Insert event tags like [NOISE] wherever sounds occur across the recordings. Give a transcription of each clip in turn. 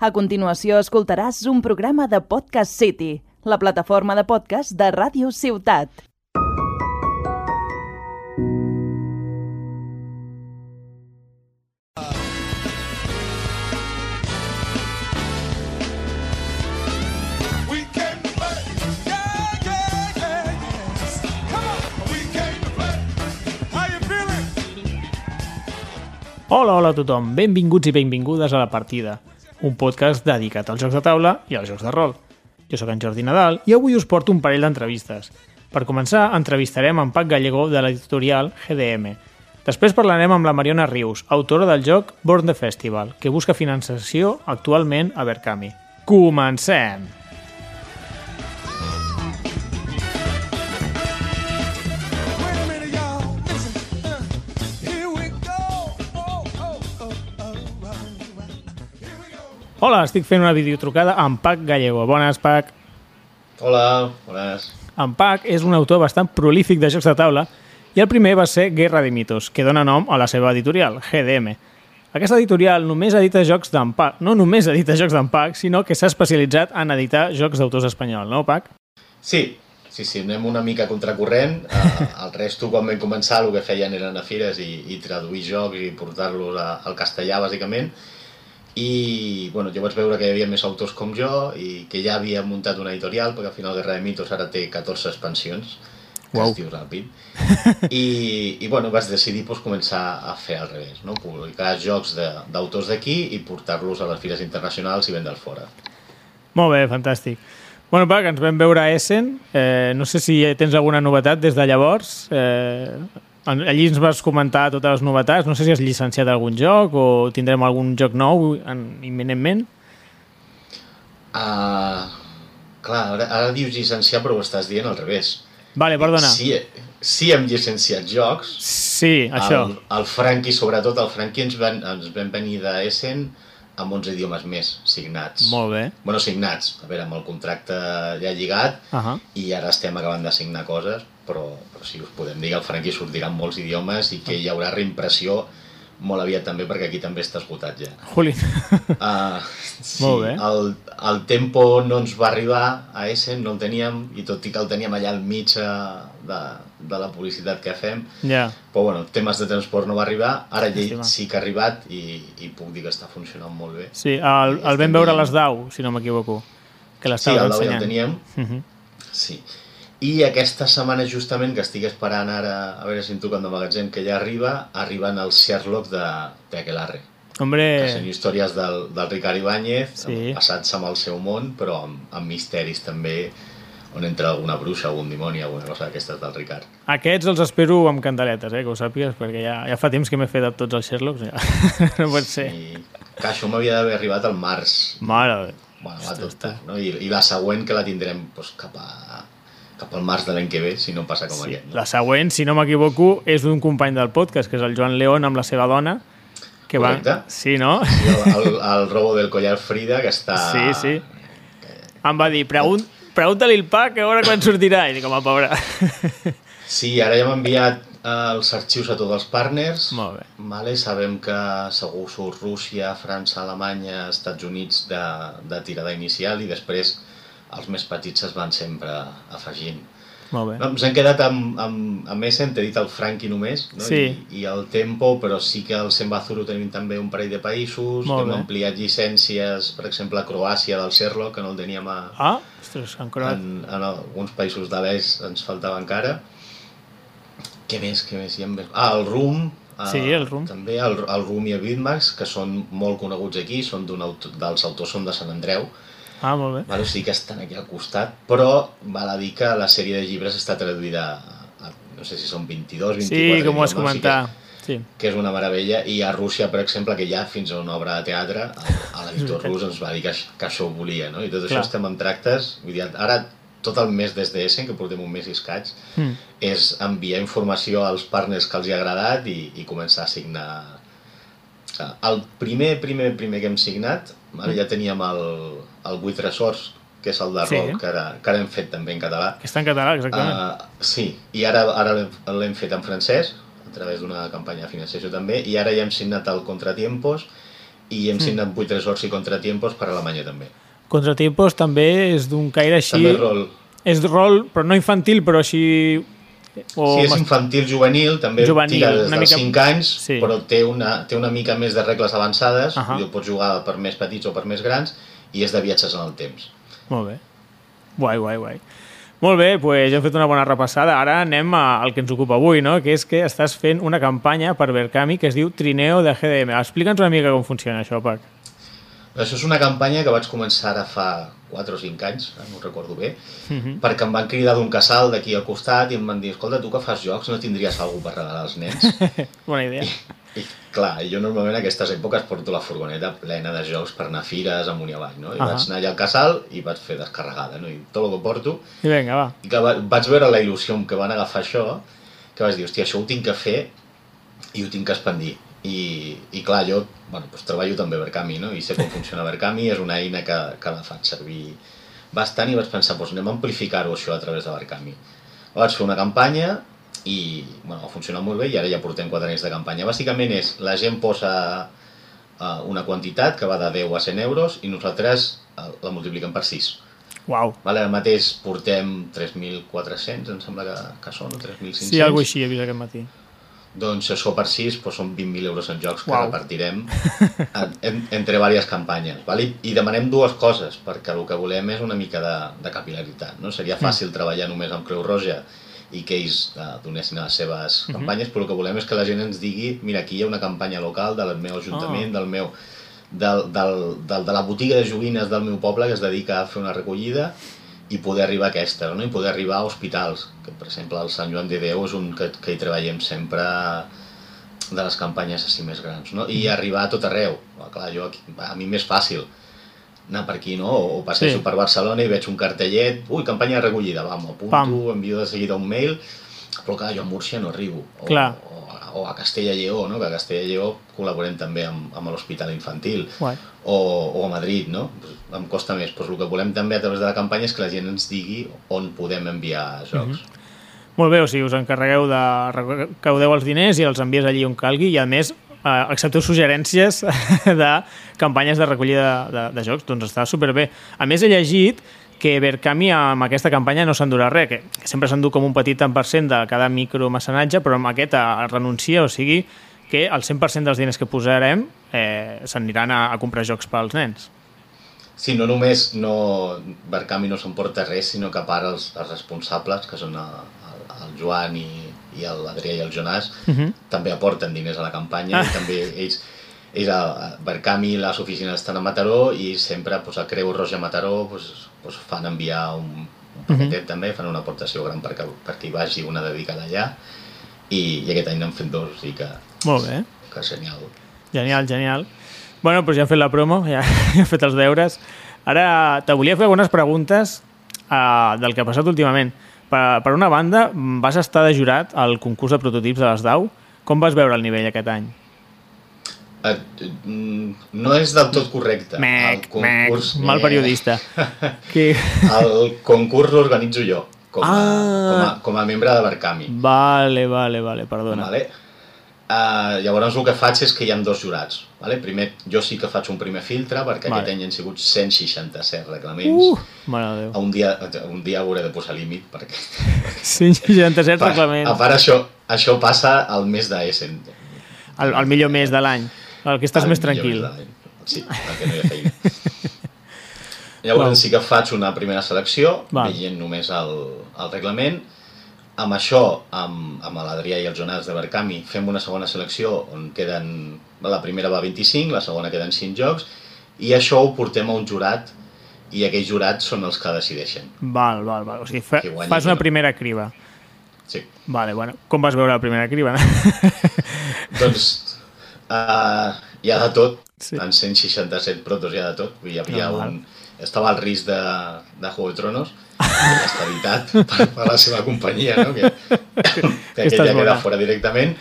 A continuació escoltaràs un programa de Podcast City, la plataforma de podcast de Ràdio Ciutat. Hola, hola a tothom, benvinguts i benvingudes a La Partida, un podcast dedicat als jocs de taula i als jocs de rol. Jo sóc en Jordi Nadal i avui us porto un parell d'entrevistes. Per començar, entrevistarem en Pac Gallego de l'editorial GDM. Després parlarem amb la Mariona Rius, autora del joc Born the Festival, que busca finançació actualment a Berkami. Comencem! Hola, estic fent una videotrucada amb Pac Gallego. Bones, Pac. Hola, bones. En Pac és un autor bastant prolífic de jocs de taula i el primer va ser Guerra de Mitos, que dona nom a la seva editorial, GDM. Aquesta editorial només edita jocs d'en Pac, no només edita jocs d'en Pac, sinó que s'ha especialitzat en editar jocs d'autors espanyol, no, Pac? Sí, sí, sí, anem una mica contracorrent. Uh, [LAUGHS] el resto, quan vam començar, el que feien eren a fires i, i traduir jocs i portar-los al castellà, bàsicament. I bueno, jo vaig veure que hi havia més autors com jo i que ja havia muntat una editorial, perquè al final Guerra de Mitos ara té 14 expansions, que Uau. es diu ràpid. I, I bueno, vaig decidir pues, començar a fer al revés, no? publicar jocs d'autors d'aquí i portar-los a les fires internacionals i vendre'ls fora. Molt bé, fantàstic. Bueno, Pac, ens vam veure a Essen. Eh, no sé si tens alguna novetat des de llavors. Eh, allí ens vas comentar totes les novetats. No sé si has llicenciat algun joc o tindrem algun joc nou en, imminentment. Ah, clar, ara, ara dius llicenciar però ho estàs dient al revés. Vale, perdona. Sí, sí hem llicenciat jocs. Sí, això. El, el Franqui, sobretot el Franqui, ens van, ens vam venir d'Essen amb 11 idiomes més signats. Molt bé. Bueno, signats, a veure, amb el contracte ja lligat, Uh -huh. i ara estem acabant de signar coses, però, però sí, us podem dir que el Franqui sortirà en molts idiomes i que hi haurà reimpressió molt aviat també, perquè aquí també està esgotat ja. Juli. Uh, [LAUGHS] sí, Molt bé. El, el tempo no ens va arribar a Essen, no el teníem, i tot i que el teníem allà al mig eh, de, de la publicitat que fem, ja. però bueno, temes de transport no va arribar, ara ja sí que ha arribat i, i puc dir que està funcionant molt bé. Sí, el, el vam veure a les DAU, si no m'equivoco. Que Sí, l'estava el Lau ja ensenyant. el teníem, Uh -huh. sí. I aquesta setmana justament, que estic esperant ara, a veure si em truquen de magatzem, que ja arriba, arriben els Sherlock de, de Aquelarre. que són Hombre, històries del, del Ricard Ibáñez, Sí. passats amb el seu món, però amb, amb misteris també, on entra alguna bruixa, algun dimoni, alguna cosa d'aquestes del Ricard. aquests els espero amb candeletes, eh, que ho sàpigues, perquè ja, ja fa temps que m'he fet de tots els Sherlocks. Ja. [LAUGHS] no pot ser. I que això m'havia d'haver arribat al març. Mare de... Bueno, va tot no? I, I la següent que la tindrem doncs, cap, a, cap al març de l'any que ve, si no passa com Sí. aquest. No? La següent, si no m'equivoco, és d'un company del podcast, que és el Joan León amb la seva dona, que Correcte. va... Sí, no? I el, el, el robo del collar Frida, que està... Sí, sí. Em va dir, Pregun pregunta-li al Pac a veure quan sortirà. I dic, home, pobre. [LAUGHS] Sí, ara ja hem enviat eh, els arxius a tots els partners. Molt bé. Vale, sabem que segur surt Rússia, França, Alemanya, Estats Units de, de tirada inicial i després els més petits es van sempre afegint. Molt bé. Ens hem quedat amb, amb, amb Essen, t'he dit el Franqui només, no? Sí. I, i el Tempo, però sí que el Sembazuru tenim també un parell de països, Molt hem bé. ampliat llicències, per exemple, a Croàcia del Sherlock, que no el teníem a, Ah, ostres, encara... en, en alguns països de l'est ens faltava encara. Què més, què més? Hi hem... Ah, el Rum. eh, Sí, el Rum. També el, el Rum i el Bitmax, que són molt coneguts aquí, són d'un dels autors són de Sant Andreu, Ah, molt bé. vale? o sigui que estan aquí al costat, però val a dir que la sèrie de llibres està traduïda a, no sé si són 22, 24 Sí, com ho vas idiomes, comentar. Sí. que, que és una meravella, i a Rússia, per exemple, que hi ha fins a una obra de teatre, a l'editor [LAUGHS] rus ens va dir que, que això ho volia, no? I tot Clar. això estem en tractes, vull dir, ara tot el mes des d'Essen, que portem un mes i escaig, Mm. és enviar informació als partners que els hi ha agradat i, i començar a signar... El primer, primer, primer que hem signat, ara ja teníem el, el Vuit Tresors, que és el de Sí. rock, que ara, que ara hem fet també en català. Que està en català, exactament. Uh, sí, i ara, ara l'hem- fet en francès, a través d'una campanya de financiació també, i ara ja hem signat el Contratiempos, i hem signat 8 resorts i contratiempos per Alemanya també. Contratiempos també és d'un caire així... També rol. És rol, però no infantil, però així... O Sí, és infantil juvenil, també Juvenil, tira des dels mica- 5 anys, Sí. però té una, té una mica més de regles avançades, uh -huh. pots jugar per més petits o per més grans, i és de viatges en el temps. Molt bé. Guai, guai, guai. Molt bé, doncs hem fet una bona repassada. Ara anem al que ens ocupa avui, no? que és que estàs fent una campanya per Berkami que es diu Trineo de GDM. Explica'ns una mica com funciona això, Pac. Això és una campanya que vaig començar ara fa 4 o 5 anys, no ho recordo bé, Uh -huh. perquè em van cridar d'un casal d'aquí al costat i em van dir, escolta, tu que fas jocs no tindries algú per regalar als nens? [LAUGHS] Bona idea. I clar, jo normalment a aquestes èpoques porto la furgoneta plena de jocs per anar a fires amunt i avall, no? I Ahà. vaig anar allà al casal i vaig fer descarregada, no? I tot el que porto I vinga, va. I que va, vaig veure la il·lusió amb què van agafar això, que vaig dir, hòstia, això ho tinc que fer i ho tinc que expandir. I, i clar, jo bueno, doncs treballo també a Verkami, no? I sé com funciona Verkami, és una eina que, que la faig servir bastant i vaig pensar, doncs anem a amplificar-ho això a través de Verkami. Vaig fer una campanya i bueno, va funcionar molt bé i ara ja portem 4 anys de campanya. Bàsicament és, la gent posa uh, una quantitat que va de 10 a 100 euros i nosaltres uh, la multipliquem per 6. Uau. Vale, ara mateix portem 3.400, em sembla que, que són, o 3.500. Sí, alguna així he vist aquest matí. Doncs això per 6 doncs són 20.000 euros en jocs que repartirem en, en, entre diverses campanyes. Vale? I demanem dues coses, perquè el que volem és una mica de, de capilaritat. No? Seria fàcil treballar només amb Creu Roja i que ells eh, donessin a les seves campanyes, però el que volem és que la gent ens digui mira, aquí hi ha una campanya local del meu ajuntament, del meu del, del, del, de la botiga de joguines del meu poble que es dedica a fer una recollida i poder arribar a aquesta, no? i poder arribar a hospitals, que per exemple el Sant Joan de Déu és un que, que hi treballem sempre de les campanyes així més grans, no? i arribar a tot arreu. Clar, jo aquí, a mi m'és fàcil anar per aquí, no? O passejo Sí. per Barcelona i veig un cartellet, ui, campanya de recollida, va, m'apunto, Pam. envio de seguida un mail, però clar, jo a Múrcia no arribo. O, Clar. o, o a Castella i Lleó, no? que a Castella i Lleó col·laborem també amb, amb l'Hospital Infantil Guai. o, o a Madrid, no? Em costa més. Pues el que volem també a través de la campanya és que la gent ens digui on podem enviar jocs. Molt bé, o sigui, us encarregueu de... recaudeu els diners i els envies allí on calgui i, a més, eh, accepteu suggerències [LAUGHS] de campanyes de recollida de, de, de jocs. Doncs està superbé. A més, he llegit que Verkami amb aquesta campanya no s'endurà res, que sempre s'endú com un petit tant per cent de cada micromecenatge, però amb aquest eh, renuncia, o sigui que el 100% dels diners que posarem eh, s'aniran a, a comprar jocs pels nens. Sí, no només no, Barcami no s'emporta res, sinó que a part els, els responsables, que són el, el, el Joan i, i l'Adrià i el Jonàs, Uh -huh. també aporten diners a la campanya i també ells, ells a, Barcami, les oficines estan a Mataró i sempre pues, a Creu Roja Mataró pues, pues, fan enviar un, un paquetet també, fan una aportació gran perquè, perquè hi vagi una dedicada allà i, i aquest any n'han fet dos, o sigui que, Molt bé. que genial. Genial, genial. Bueno, doncs ja hem fet la promo, ja, [LAUGHS] ja hem fet els deures. Ara te volia fer algunes preguntes uh, del que ha passat últimament. Per, per una banda, vas estar de jurat al concurs de prototips de les DAO. Com vas veure el nivell aquest any? Eh, mm, no és del tot correcte. Mec, El concurs- mec, mal periodista. [LAUGHS] Que... El concurs l'organitzo jo, com a, Ah. com, a, com a membre de Barcami. Vale, vale, vale, perdona. Vale? Uh, llavors el que faig és que hi ha dos jurats. Vale? Primer, jo sí que faig un primer filtre, perquè Vale. aquest any han sigut 167 reglaments. Uh, mare Déu. Un dia, un dia hauré de posar límit, perquè... 167 A part, reglaments. a part això, això passa al mes d'Essen. El, el millor mes de l'any. El que estàs El més tranquil. Sí, perquè no hi ha feina. [LAUGHS] Llavors Val. sí que faig una primera selecció, Val. veient només el, el reglament. Amb això, amb, amb l'Adrià i el Jonàs de Berkami, fem una segona selecció on queden... La primera va a 25, la segona queden 5 jocs, i això ho portem a un jurat, i aquells jurats són els que decideixen. Val, val, val. O sigui, fa, fas una no. primera criba. Sí. Vale, bueno. Com vas veure la primera criba? [LAUGHS] Doncs uh, hi ha de tot, Sí. en 167 protos hi ha de tot, hi havia Normal. un... Estava al risc de, de Juego de Tronos, l'estabilitat [LAUGHS] per, per la seva companyia, no? que, [LAUGHS] que aquella queda bona. fora directament,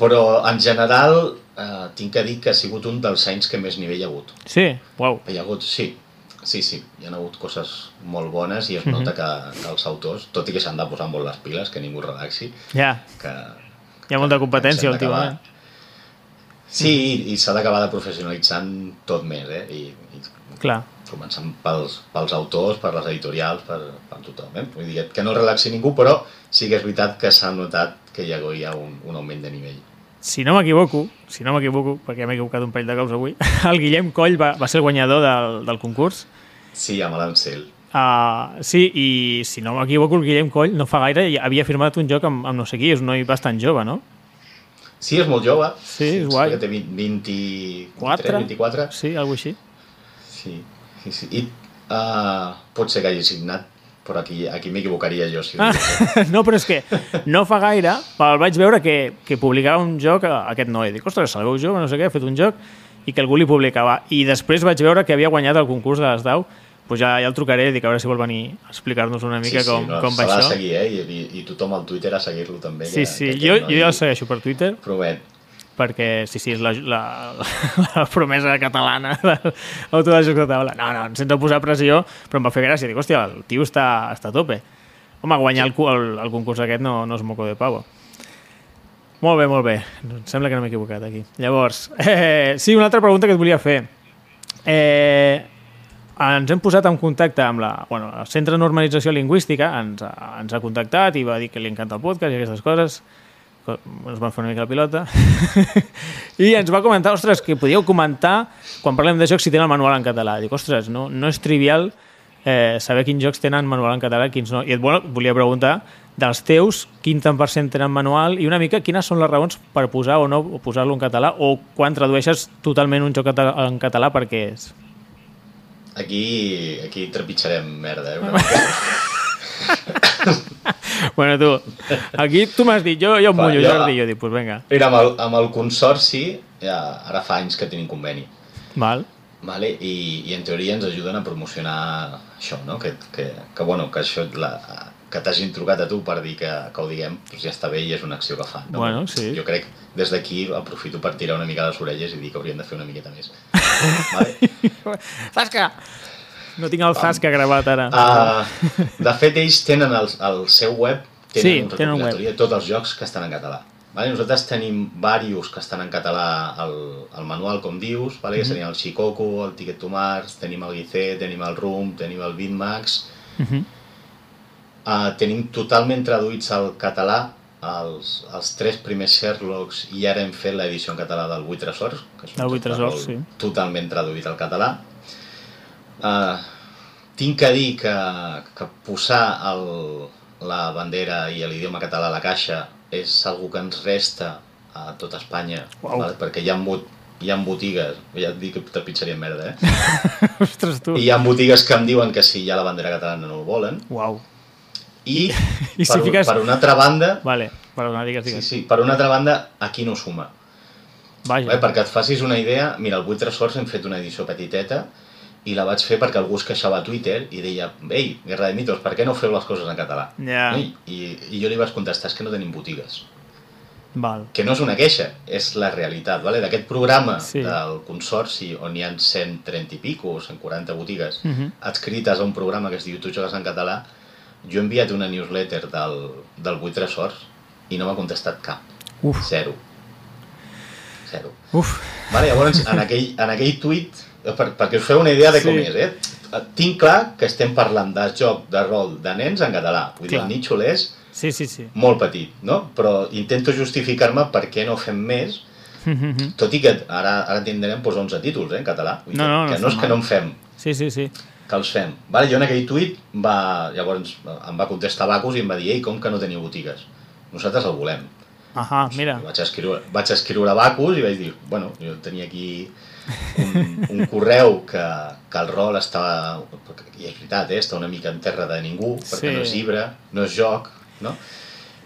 però en general eh, tinc que dir que ha sigut un dels anys que més nivell hi ha hagut. sí? Uau. Hi ha hagut, sí, sí, sí, hi ha hagut coses molt bones i es Mhm. nota que, que els autors, tot i que s'han de posar molt les piles, que ningú relaxi, Ja. que, Hi ha molta competència últimament. Sí, i, i s'ha d'acabar de professionalitzant tot més, eh? I, i Clar. Començant pels, pels autors, per les editorials, per, per tothom. Eh? Vull dir, que no relaxi ningú, però sí que és veritat que s'ha notat que hi ha, hi ha un, un augment de nivell. Si no m'equivoco, si no m'equivoco, perquè m'he equivocat un parell de cops avui, [LAUGHS] el Guillem Coll va, va ser el guanyador del, del concurs. Sí, amb l'Ancel. Uh, sí, i si no m'equivoco, el Guillem Coll no fa gaire havia firmat un joc amb, amb no sé qui, és un noi bastant jove, no? Sí, és molt jove. Sí, és guai. Que té 20, 23, 4? 24. Sí, alguna així. Sí. I uh, pot ser que hagi signat, però aquí, aquí m'equivocaria jo. Si Ah, no, [LAUGHS] però és que no fa gaire el vaig veure que, que publicava un joc a aquest noi. Dic, ostres, el veu jove, no sé què, ha fet un joc, i que algú li publicava. I després vaig veure que havia guanyat el concurs de les DAO, pues ja, ja el trucaré, dic, a veure si vol venir a explicar-nos una mica com, no, com va se l'ha de això. seguir, eh? I, i, I tothom al Twitter a seguir-lo també. Sí, que, sí, que jo, aquest jo ja el segueixo per Twitter, Promet. Perquè sí, sí, és la, la, [LAUGHS] la promesa catalana de l'autor de jocs de taula. No, no, sense posar pressió, però em va fer gràcia. Dic, hòstia, el tio està, està a tope. Home, guanyar el, el, el concurs aquest no, no és moco de pavo. Molt bé, molt bé. Em sembla que no m'he equivocat aquí. Llavors, [LAUGHS] eh, sí, una altra pregunta que et volia fer. Eh, ens hem posat en contacte amb la, bueno, el Centre de Normalització Lingüística, ens, ens ha contactat i va dir que li encanta el podcast i aquestes coses co- ens van fer una mica la pilota [LAUGHS] i ens va comentar, ostres, que podíeu comentar quan parlem de jocs si tenen el manual en català dic, ostres, no, no és trivial eh, saber quins jocs tenen manual en català quins no, i et vol- volia preguntar dels teus, quin tant per cent tenen manual i una mica quines són les raons per posar o no posar-lo en català o quan tradueixes totalment un joc en català perquè és Aquí, aquí trepitjarem merda, eh? Una [LAUGHS] mica. [LAUGHS] bueno, tu, aquí tu m'has dit, jo, jo em mullo, jo- Jordi, jo dic, pues vinga, Mira, amb el, amb el consorci, ja, ara fa anys que tenim conveni, val, vale? I, i en teoria ens ajuden a promocionar això, no? Que, que, que, bueno, que això, la, que t'hagin trucat a tu per dir que, que ho diguem, doncs ja està bé i és una acció que fan. No? Bueno, sí. Jo crec, des d'aquí, aprofito per tirar una mica les orelles i dir que hauríem de fer una miqueta més. [LAUGHS] vale? Zasca! No tinc el Zasca gravat ara. Uh, de fet, ells tenen el, el seu web, tenen Sí, un recopilatori de tots els jocs que estan en català. Vale? Nosaltres tenim varios que estan en català al, al manual, com dius, vale? Que serien el Shikoku, el Ticket to Mars, tenim el Guicé, tenim el Room, tenim el Bitmax, Mhm. uh, tenim totalment traduïts al català els, els tres primers Sherlocks i ara hem fet l'edició en català del Vuit Tresors, que és un joc Vuit Tresors, sí. totalment traduït al català. Uh, tinc que dir que, que posar el, la bandera i l'idioma català a la caixa és algo que ens resta a tot Espanya, Uau. vale? perquè hi ha, bot, hi ha botigues, ja et dic que te pitjaria merda, eh? [LAUGHS] Ostres, tu. I hi ha botigues que em diuen que si hi ha la bandera catalana no ho volen, Uau. i, [LAUGHS] I si per, fiques- per una altra banda, Vale, perdona, digues, sí, digues. sí, per una altra banda, aquí no suma. Vaja. Bé, perquè et facis una idea, mira, el 8 tresors hem fet una edició petiteta i la vaig fer perquè algú es queixava a Twitter i deia, ei, Guerra de Mitos, per què no feu les coses en català? No? I, i, I jo li vaig contestar, és que no tenim botigues. Val. Que no és una queixa, és la realitat. Vale? D'aquest programa Sí. del Consorci, on hi ha 130 i pico, o 140 botigues, Mhm. adscrites a un programa que es diu Tu jogues en català, jo he enviat una newsletter del, del 8 tresors i no m'ha contestat cap. Uf. Zero. Zero. Uf. Vale, llavors, en aquell, en aquell tuit, per, perquè us feu una idea de com Sí. és, eh? Tinc clar que estem parlant de joc de rol de nens en català. Vull dir, Clar. el nítxol és Sí, sí, sí. molt petit, no? Però intento justificar-me per què no fem més, Mhm. [LAUGHS] tot i que ara, ara tindrem doncs, 11 títols eh, en català. Vull dir, No, no, no que no és està que no mal. en fem, Sí, sí, sí. que els fem. Vale, jo en aquell tuit va, llavors em va contestar Bacus i em va dir ei, com que no teniu botigues? Nosaltres el volem. Ahà, mira. Vaig escriure, vaig escriure a Bacus i vaig dir, bueno, jo tenia aquí un, un correu que, que el rol estava, i és veritat, eh, està una mica en terra de ningú, perquè Sí. no és llibre, no és joc, no?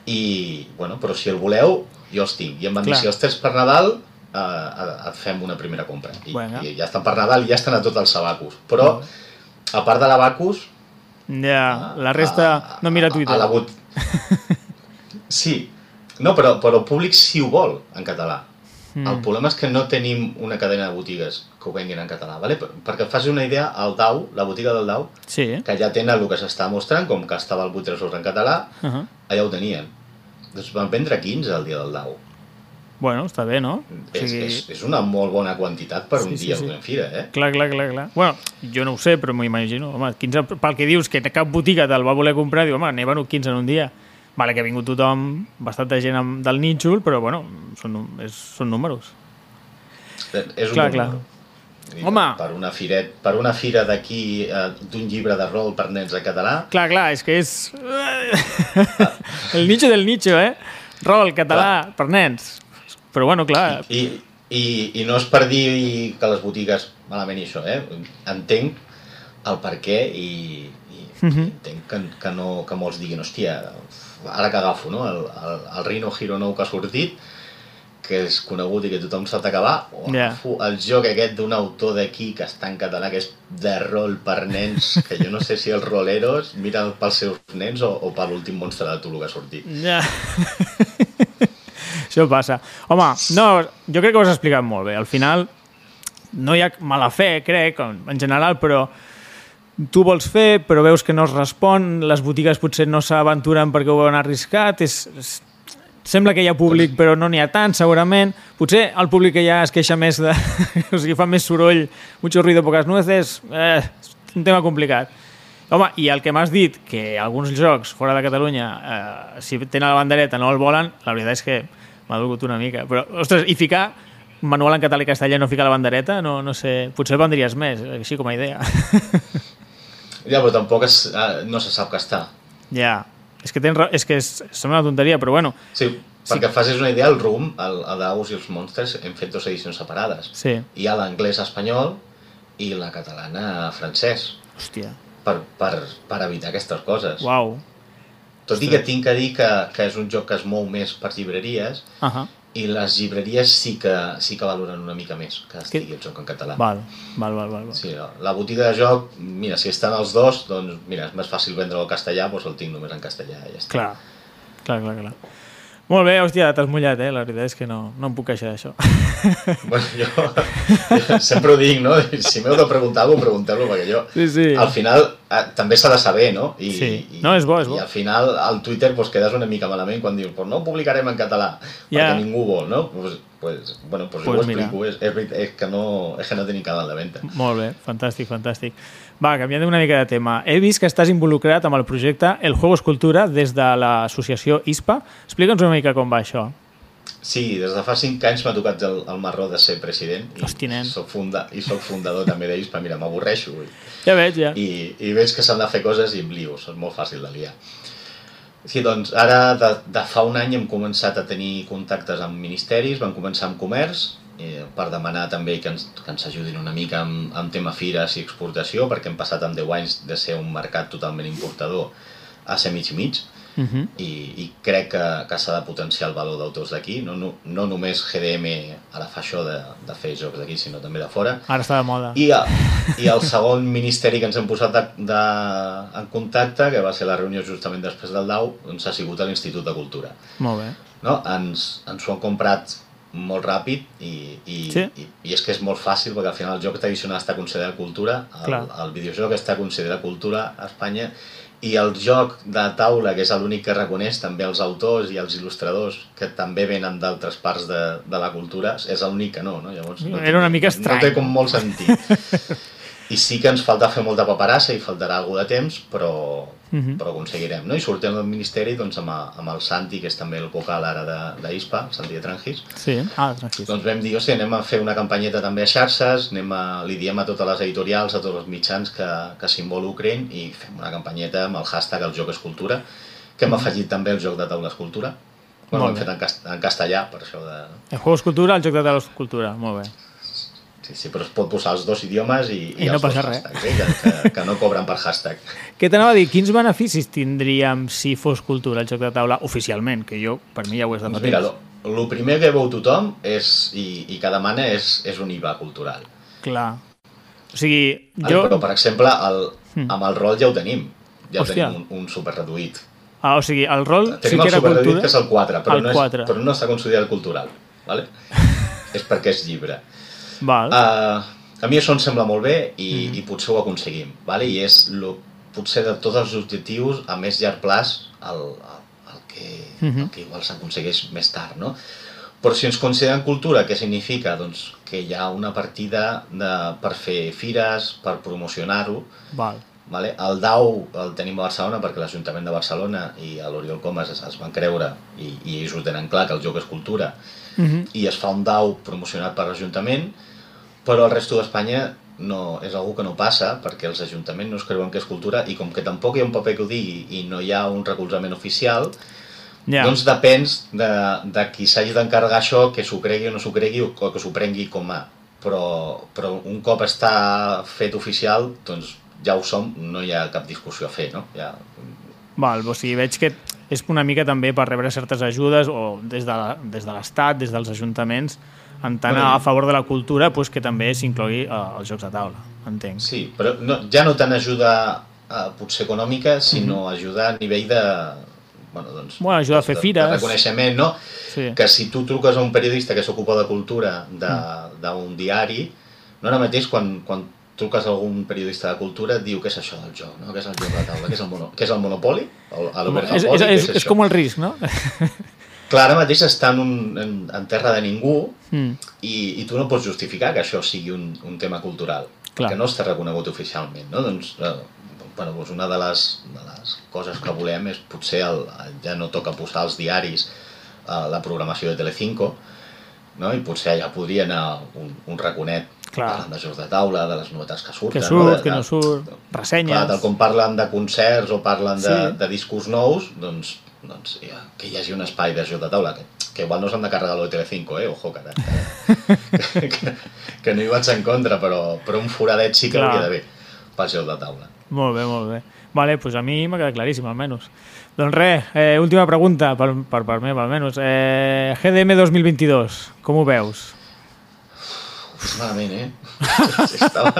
I, bueno, però si el voleu, jo els tinc. I em van Clar. dir, si els tens per Nadal, eh, eh, et fem una primera compra. I, Vinga. I ja estan per Nadal i ja estan a tots els abacus. Però, a part de l'abacus, Ja, la resta... No mira Twitter. a la bot... [LAUGHS] Sí, no, però, però el públic sí ho vol en català. Mm. El problema és que no tenim una cadena de botigues que ho venguin en català. Vale? Per- Perquè faci una idea, el DAU, la botiga del DAU, Sí. que ja tenen el que s'està mostrant, com que estava el 8 tresors en català, Uh -huh. allà ho tenien. Doncs van vendre 15 el dia del DAU. Bueno, està bé, no? O És, sigui, és, és una molt bona quantitat per Sí, un sí, dia sí. d'una fira, eh? Clar, clar, clar, clar. Bueno, jo no ho sé, però m'ho imagino. Home, 15, pel que dius que cap botiga te'l va voler comprar, diu, home, n'he venut 15 en un dia. Vale, que ha vingut tothom, bastanta gent amb, del nínxol, però, bueno, són, és, són números. És un Clar, bon clar. número. Vull dir, Home. Per una, firet, per una fira d'aquí, eh, d'un llibre de rol per nens en català, Clar, clar, és que és... El nicho del nicho, eh? Rol, català, per nens. Però, bueno, clar, I, i, i no és per dir que les botigues malament això, eh? Entenc el per què i, i Mhm. entenc que, que, no, que molts diguin, hòstia, ara que agafo no? el, el, el Rhino Hero nou que ha sortit, que és conegut i que tothom s'ha d'acabar, o agafo el joc aquest d'un autor d'aquí que està en català, que és de rol per nens, que jo no sé si els roleros miren pels seus nens o, o per l'últim monstre de Tulu que ha sortit. Ja. [LAUGHS] Això passa. Home, no, jo crec que ho has explicat molt bé. Al final, no hi ha mala fe, crec, en general, però tu vols fer, però veus que no es respon, les botigues potser no s'aventuren perquè ho veuen arriscat, és, és, sembla que hi ha públic, però no n'hi ha tant, segurament. Potser el públic que ha es queixa més de... [LAUGHS] o sigui, fa més soroll, mucho ruido, pocas nueces, eh, és un tema complicat. Home, i el que m'has dit, que alguns jocs fora de Catalunya, eh, si tenen la bandereta no el volen, la veritat és que m'ha dolgut una mica. Però, ostres, i ficar manual en català i castellà no ficar la bandereta, no, no sé, potser vendries més, així com a idea. [LAUGHS] Ja, però tampoc es, eh, no se sap que està. ja, és que, tens, és que és, sembla una tonteria, però bueno, Sí, perquè facis una idea, el RUM, el, el d'Aus i els Monstres, hem fet dues edicions separades. sí, Hi ha l'anglès-espanyol i la catalana-francès, hòstia, per, per, per evitar aquestes coses. uau. Tot i que tinc que dir que, que és un joc que es mou més per llibreries Uh -huh. I les llibreries sí que, sí que valoren una mica més que estigui el joc en català. Val, val, val, val. val. Sí, la- botiga de joc, mira, si estan els dos, doncs mira, és més fàcil vendre el castellà, doncs el tinc només en castellà i ja està. Clar, clar, clar, clar. Molt bé, hòstia, t'has mullat, eh? La veritat és que no, no em puc queixar d'això. [LAUGHS] Bueno, jo, sempre ho dic, no? Si m'heu de preguntar alguna cosa, pregunteu-lo, perquè jo, Sí, sí. al final, eh, també s'ha de saber, no? I, Sí. i, No, és bo, és bo. I al final, al Twitter, pues, quedes una mica malament quan dius, pues no ho publicarem en català, Ja. perquè ningú vol, no? Pues, pues, bueno, pues, Pues jo ho explico, és, és, és, que no, és que no tenim canal de venda. Molt bé, fantàstic, fantàstic. Va, canviant una mica de tema. He vist que estàs involucrat amb el projecte El Juego Escultura des de l'associació ISPA. Explica'ns una mica com va això. Sí, des de fa 5 anys m'ha tocat el, el marró de ser president i Hosti, nen. soc, funda, i soc fundador també d'ISPA, mira, m'avorreixo Ja veig, ja. i, i veig que s'han de fer coses i em lio, és molt fàcil de liar. Sí, doncs ara de, de fa un any hem començat a tenir contactes amb ministeris, vam començar amb comerç, eh, per demanar també que ens, que ens ajudin una mica amb, amb tema fires i exportació, perquè hem passat en 10 anys de ser un mercat totalment importador a ser mig i mig, Uh -huh. i, i crec que, que s'ha de potenciar el valor d'autors d'aquí, no, no, no només GDM ara fa això de, de fer jocs d'aquí, sinó també de fora, Ara està de moda. i, a, I el segon ministeri que ens hem posat de, de, en contacte, que va ser la reunió justament després del DAU, doncs ha sigut a l'Institut de Cultura. Molt bé. No? Ens, ens ho han comprat molt ràpid i, i, Sí. i, i és que és molt fàcil perquè al final el joc tradicional està considerat cultura, Clar. el, el videojoc està considerat cultura a Espanya i el joc de taula, que és l'únic que reconeix també els autors i els il·lustradors que també venen d'altres parts de, de la cultura, és l'únic que no, no? Llavors, no Era una mica No estrany. té com molt sentit. [LAUGHS] I sí que ens falta fer molta paperassa i faltarà algú de temps, però, Mhm. però ho aconseguirem. No? I sortim del Ministeri doncs, amb, a- amb el Santi, que és també el vocal ara de- d'ISPA, Santi de Trangis, Sí? Ah, tranquil. doncs vam dir, o sigui, anem a fer una campanyeta també a xarxes, anem a, li diem a totes les editorials, a tots els mitjans que, que s'involucren i fem una campanyeta amb el hashtag El joc és cultura, que hem afegit també el joc de taula escultura. Bueno, hem fet en, cas, en castellà, per això de... El Juego Escultura, el joc de taula Escultura. Molt bé. Sí, sí, però es pot posar els dos idiomes i, I no els dos passa res. hashtags, eh? que, que, que no cobren per hashtag. [LAUGHS] Què t'anava a dir? Quins beneficis tindríem si fos cultura el joc de taula oficialment? Que jo, per mi ja ho és de Doncs mira, lo primer que veu tothom és, i, i que demana és, és un IVA cultural. Clar. O sigui, Jo... jo... Però, per exemple, el, Hmm. amb el rol ja ho tenim. Ja Hòstia. tenim un, un super reduït. Ah, o sigui, el rol sí Tenim que el era super reduït, cultura... que és el 4, però, El no, és, 4. però no està considerat cultural. Vale? [LAUGHS] és perquè és llibre. Val. Uh, a mi això em sembla molt bé i, Mm. mm. i potser ho aconseguim. Vale? I és lo, potser de tots els objectius a més llarg plaç el, el, el, que, Mhm. el que igual s'aconsegueix més tard. No? Però si ens consideren cultura, què significa? Doncs que hi ha una partida de, per fer fires, per promocionar-ho. Val. Vale? El DAU el tenim a Barcelona perquè l'Ajuntament de Barcelona i a l'Oriol Comas es, es van creure i, i ells ho tenen clar que el joc és cultura Mhm. i es fa un DAU promocionat per l'Ajuntament però el resto d'Espanya no, és algú que no passa perquè els ajuntaments no es creuen que és cultura i com que tampoc hi ha un paper que ho digui i no hi ha un recolzament oficial Ja. doncs depens de, de qui s'hagi d'encarregar això, que s'ho cregui o no s'ho cregui o que s'ho prengui com a. Però, però un cop està fet oficial, doncs ja ho som, no hi ha cap discussió a fer, no? Ja... Val, o sigui, veig que és una mica també per rebre certes ajudes o des de la- des de l'Estat, des dels ajuntaments, en tant a favor de la cultura doncs que també s'inclogui eh, els jocs de taula, entenc. Sí, però no, ja no tant ajuda eh, potser econòmica, sinó ajuda a nivell de... Bueno, doncs, Bueno, ajuda a fer de, fires. De reconeixement, no? Sí. Que si tu truques a un periodista que s'ocupa de cultura de- d'un diari, no ara mateix quan, quan truques a algun periodista de cultura et diu què és això del joc, no? què és el joc de taula, què és el, mono, què és el Monopoli? El, el És, és, Monopoly, què és, és, és això? com el risc, no? [LAUGHS] Clar, ara mateix està en, un, en, en terra de ningú Mm. i, i tu no pots justificar que això sigui un, un tema cultural, Clar. que no està reconegut oficialment, no? Doncs, eh, bueno, doncs una de les, de les coses que volem és potser el, ja no toca posar als diaris eh, la programació de Telecinco, no? i potser allà podria anar un, un raconet Clar. de jocs de taula, de les novetats que surten. Que surt, no? De- que no de- surt, ressenyes. Clar, tal com parlen de concerts o parlen de, Sí. de discos nous, doncs, doncs ja, que hi hagi un espai de joc de taula, que, que igual no s'han de carregar lo de Telecinco, eh? Ojo, que, que, [LAUGHS] que, que no hi vaig en contra, però, però un foradet sí que Clar. hauria d'haver pel joc de taula. Molt bé, molt bé. Vale, doncs a mi m'ha quedat claríssim, almenys. Doncs res, eh, última pregunta, per, per part meva, almenys. Eh, GDM 2022, com ho veus? Uf, malament, eh? [LAUGHS] Estava...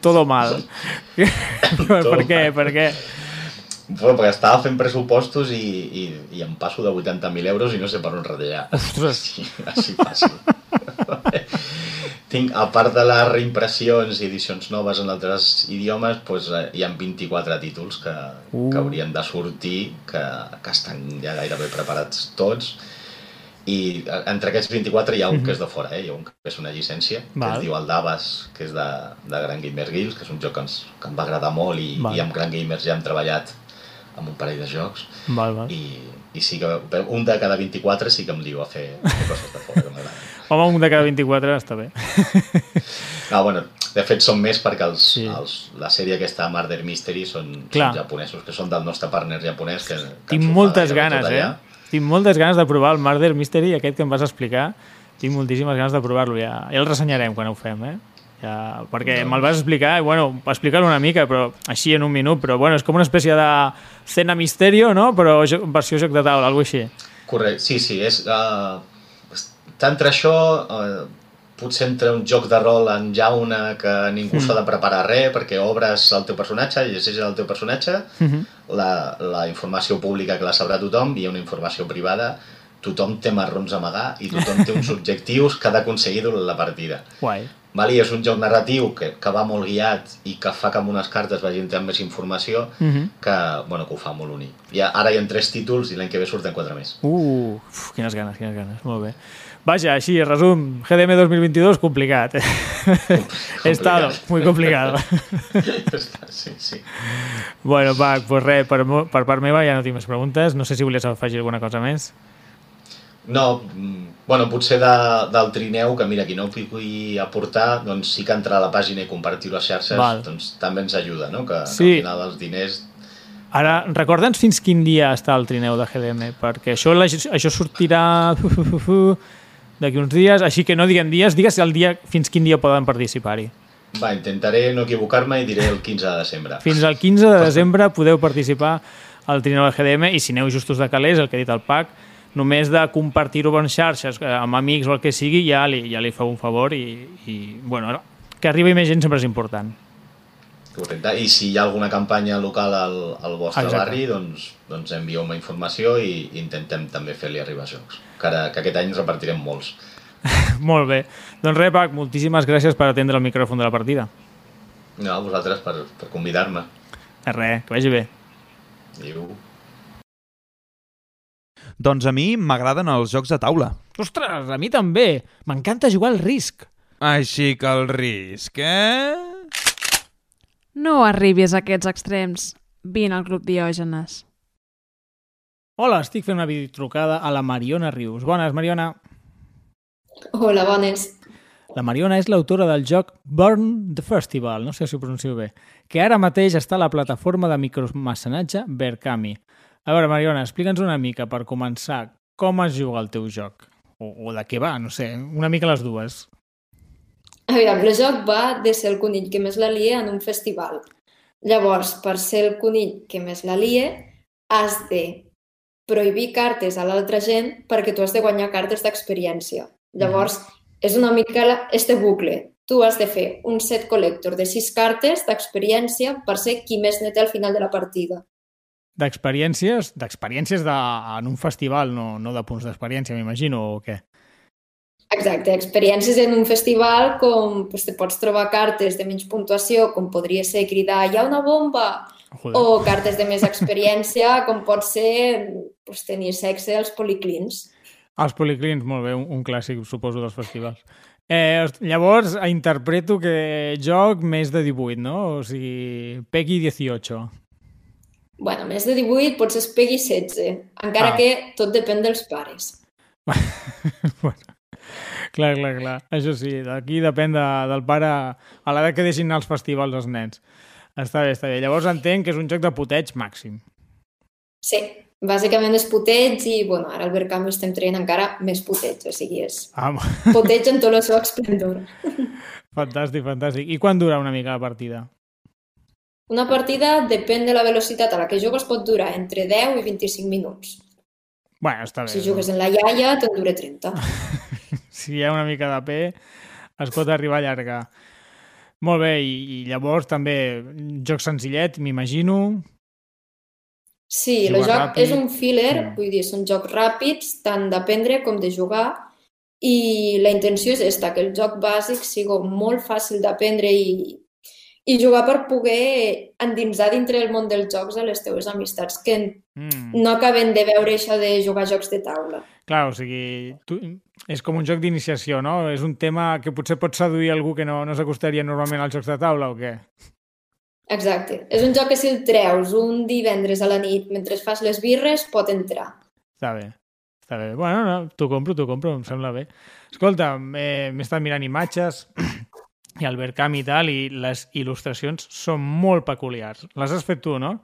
Todo mal. per, per què? Per què? Bueno, perquè estava fent pressupostos i, i, i em passo de 80.000 euros i no sé per on retallar. Ostres. Així, així fàcil. Tinc, a part de les reimpressions i edicions noves en altres idiomes, doncs, hi ha 24 títols que, Uh. que haurien de sortir, que, que estan ja gairebé preparats tots. I entre aquests 24 hi ha un que és de fora, eh? hi ha un que és una llicència, que Val. es diu el Davas, que és de, de Grand Gamer Guilds, que és un joc que, ens, que em va agradar molt i, Val. i amb Grand Gamers ja hem treballat amb un parell de jocs Val, val. i, i sí que un de cada 24 sí que em diu a fer, a fer coses de fora que. Home, un de cada 24 està bé. No, bueno, de fet són més perquè els, Sí. els, la sèrie aquesta Murder Mystery són, Clar. són japonesos, que són del nostre partner japonès. Que, que Tinc moltes ganes, eh? Tinc moltes ganes de provar el Murder Mystery, aquest que em vas explicar. Tinc moltíssimes ganes de provar-lo, ja, ja el ressenyarem quan ho fem, eh? Ja, perquè Doncs- me'l vas explicar, i bueno, explicar-ho una mica, però així en un minut, però bueno, és com una espècie de cena misterio, no? Però jo, versió joc de taula, alguna així. Correcte, sí, sí, és... Uh, està entre això, uh, potser entre un joc de rol en jauna que ningú Mm. s'ha de preparar res perquè obres el teu personatge, llegeixes el teu personatge, Mhm. la, la informació pública que la sabrà tothom i una informació privada, tothom té marrons a amagar i tothom té uns [LAUGHS] objectius que ha d'aconseguir durant la partida. Guai. Vale? És un joc narratiu que, que va molt guiat i que fa que amb unes cartes vagi entrant més informació Mhm. que, bueno, que ho fa molt únic. I ara hi ha tres títols i l'any que ve surten quatre més. Uh, uf, quines ganes, quines ganes, molt bé. Vaja, així, resum, GDM 2022, complicat. He [LAUGHS] estado muy complicado. [LAUGHS] sí, sí. bueno, Pac, pues res, per, per part meva ja no tinc més preguntes. No sé si volies afegir alguna cosa més. No, mm, bueno, potser de, del trineu, que mira, qui no ho pugui aportar, doncs sí que entrar a la pàgina i compartir-ho a xarxes, Val. doncs també ens ajuda, no? Que, Sí. que al final els diners... Ara, recorda'ns fins quin dia està el trineu de GDM, perquè això, això sortirà [LAUGHS] d'aquí uns dies, així que no diguem dies, digues el dia, fins quin dia poden participar-hi. Va, intentaré no equivocar-me i diré el 15 de desembre. Fins al 15 de desembre podeu participar al trineu GDM i si aneu justos de calés, el que ha dit el PAC, només de compartir-ho en xarxes eh, amb amics o el que sigui, ja li, ja li feu un favor i, i bueno, que arribi més gent sempre és important. Correcte. I si hi ha alguna campanya local al, al vostre Exacte. barri, doncs, doncs envieu-me informació i intentem també fer-li arribar jocs. Que, ara, que aquest any repartirem molts. [LAUGHS] Molt bé. Doncs res, Pac, moltíssimes gràcies per atendre el micròfon de la partida. No, a vosaltres per, per convidar-me. De res, que vagi bé. Adéu. Doncs a mi m'agraden els jocs de taula. Ostres, a mi també. M'encanta jugar al risc. Així que el risc, eh? No arribis a aquests extrems. Vine al grup Diògenes. Hola, estic fent una videotrucada a la Mariona Rius. Bones, Mariona. Hola, bones. La Mariona és l'autora del joc Burn the Festival, no sé si ho pronuncio bé, que ara mateix està a la plataforma de micromecenatge Berkami. A veure, Mariona, explica'ns una mica, per començar, com es juga el teu joc? O, o de què va, no sé, una mica les dues. Aviam, el joc va de ser el conill que més la lia en un festival. Llavors, per ser el conill que més la lia, has de prohibir cartes a l'altra gent perquè tu has de guanyar cartes d'experiència. Llavors, és una mica este bucle. Tu has de fer un set collector de sis cartes d'experiència per ser qui més ne té al final de la partida. D'experiències, d'experiències de, en un festival, no, no de punts d'experiència, m'imagino, o què? Exacte, experiències en un festival com pues, te pots trobar cartes de menys puntuació, com podria ser cridar hi ha una bomba, Joder. o cartes de més [LAUGHS] experiència, com pot ser pues, tenir sexe als policlins. Els policlins, molt bé, un, un clàssic, suposo, dels festivals. Eh, llavors, interpreto que joc més de 18, no? O sigui, Peggy 18. bueno, més de 18 potser es pegui 16, encara Ah. que tot depèn dels pares. [LAUGHS] bueno, clar, clar, clar. Això sí, d'aquí depèn de, del pare a l'edat que deixin anar als festivals els nens. Està bé, està bé. Llavors entenc que és un joc de puteig màxim. Sí, bàsicament és puteig i, bueno, ara al Berkami estem traient encara més puteig, o sigui, és Ah, [LAUGHS] puteig en tot el seu esplendor. [LAUGHS] fantàstic, fantàstic. I quan dura una mica la partida? Una partida, depèn de la velocitat a la que jugues, pot durar entre 10 i 25 minuts. Bueno, està bé. Si jugues en la iaia, te'n dura 30. [LAUGHS] si hi ha una mica de pe, es pot arribar a allargar. Molt bé, i, i llavors també joc senzillet, m'imagino. Sí, el joc ràpid. és un filler, Mm. vull dir, són jocs ràpids, tant d'aprendre com de jugar, i la intenció és esta, que el joc bàsic sigui molt fàcil d'aprendre i, i jugar per poder endinsar dintre el món dels jocs a les teves amistats, que Mm. no acaben de veure això de jugar jocs de taula. Clar, o sigui, tu, és com un joc d'iniciació, no? És un tema que potser pot seduir algú que no, no s'acostaria normalment als jocs de taula o què? Exacte. És un joc que si el treus un divendres a la nit mentre fas les birres, pot entrar. Està bé. Està bé. Bueno, no, t'ho compro, t'ho compro, em sembla bé. Escolta, eh, m'he estat mirant imatges [CLEARS THROAT] i el Berkami i tal, i les il·lustracions són molt peculiars. Les has fet tu, no?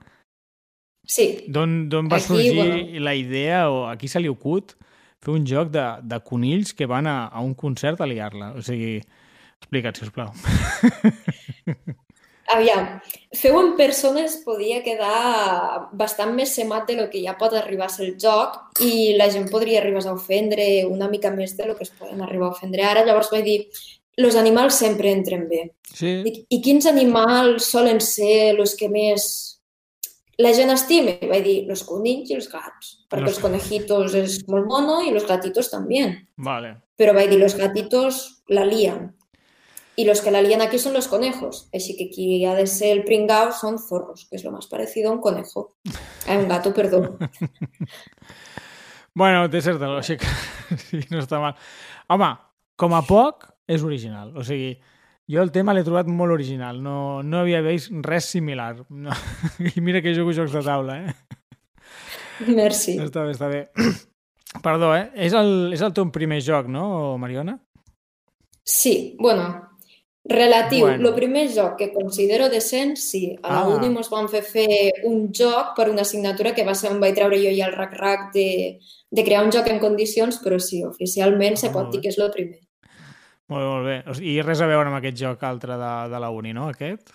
Sí, D'on d'on va Aquí, sorgir bueno. la idea, o a qui se li acut, fer un joc de, de conills que van a, a un concert a liar-la? O sigui, explica't, sisplau. [LAUGHS] Aviam, feu en persones podia quedar bastant més semat de lo que ja pot arribar a ser el joc i la gent podria arribar a ofendre una mica més de lo que es poden arribar a ofendre ara. Llavors vaig dir, los animals sempre entren bé. Sí, I, i quins animals solen ser els que més la gent estima? Vaig dir, los conills i els gats, perquè Los- els conejitos és molt mono i los gatitos també. vale. Pero vaig dir, los gatitos la lían. Y los que la lían aquí son los conejos. Así que aquí ha de ser el pringao son zorros, que es lo más parecido a un conejo. A un gato, perdón. [LAUGHS] Bueno, té certa lògica. sí, no està mal. Home, com a poc, és original. O sigui, jo el tema l'he trobat molt original. No, no havia vist res similar. No. [LAUGHS] I mira que jugo jocs de taula, eh? Merci. Està bé, està bé. [CLEARS THROAT] Perdó, eh? És el, és el teu primer joc, no, Mariona? Sí, bueno, relatiu. Bueno. El primer joc que considero decent, sí. A Ah. uni mos van fer fer un joc per una assignatura que va ser on vaig treure jo ja el rac-rac de, de crear un joc en condicions, però sí, oficialment se Ah, pot molt dir que és el primer. Molt bé, molt bé. I res a veure amb aquest joc altre de, de la uni, no, aquest?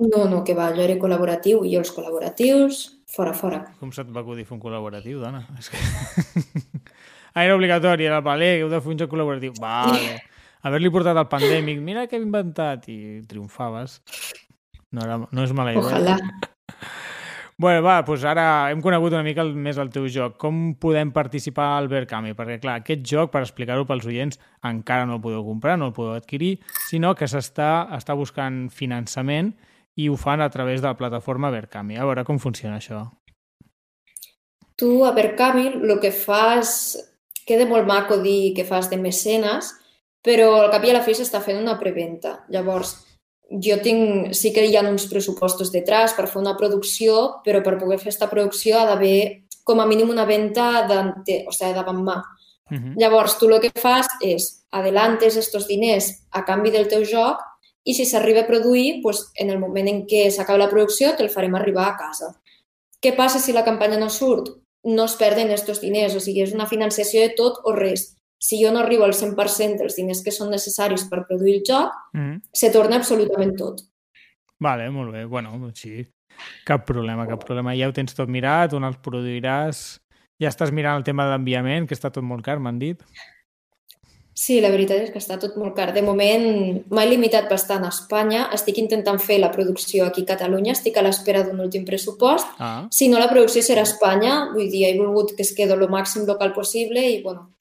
No, no, que va, allò era col·laboratiu i jo els col·laboratius, fora, fora. Com se't va acudir fer un col·laboratiu, dona? [LAUGHS] És que... ah, [LAUGHS] era obligatori, era el paler, heu de fer un joc col·laboratiu. Vale. Haver-li portat al pandèmic, mira què he inventat, i triomfaves. No, era, no és mala idea. Ojalà. [LAUGHS] Bueno, va, doncs ara hem conegut una mica el, més el teu joc. Com podem participar al Berkami? Perquè, clar, aquest joc, per explicar-ho pels oients, encara no el podeu comprar, no el podeu adquirir, sinó que s'està està buscant finançament i ho fan a través de la plataforma Berkami. A veure com funciona això. tu a Berkami el que fas, queda molt maco dir que fas de mecenes, però al cap i a la fi s'està fent una preventa. Llavors, jo tinc, sí que hi ha uns pressupostos detrás per fer una producció, però per poder fer aquesta producció ha d'haver com a mínim una venda de, o sigui, davant mà. Uh -huh. Llavors, tu el que fas és adelantes estos diners a canvi del teu joc i si s'arriba a produir, pues, en el moment en què s'acaba la producció, te'l farem arribar a casa. Què passa si la campanya no surt? No es perden estos diners, o sigui, és una financiació de tot o res. Si jo no arribo al 100% dels diners que són necessaris per produir el joc, -huh. se torna absolutament tot. Vale, molt bé. Bueno, sí. Cap problema, cap problema. Ja ho tens tot mirat, on els produiràs... Ja estàs mirant el tema d'enviament, que està tot molt car, m'han dit. Sí, la veritat és que està tot molt car. De moment m'he limitat bastant a Espanya. Estic intentant fer la producció aquí a Catalunya. Estic a l'espera d'un últim pressupost. Ah, Si no, la producció serà a Espanya. Vull dir, he volgut que es quedi el màxim local possible i, bueno,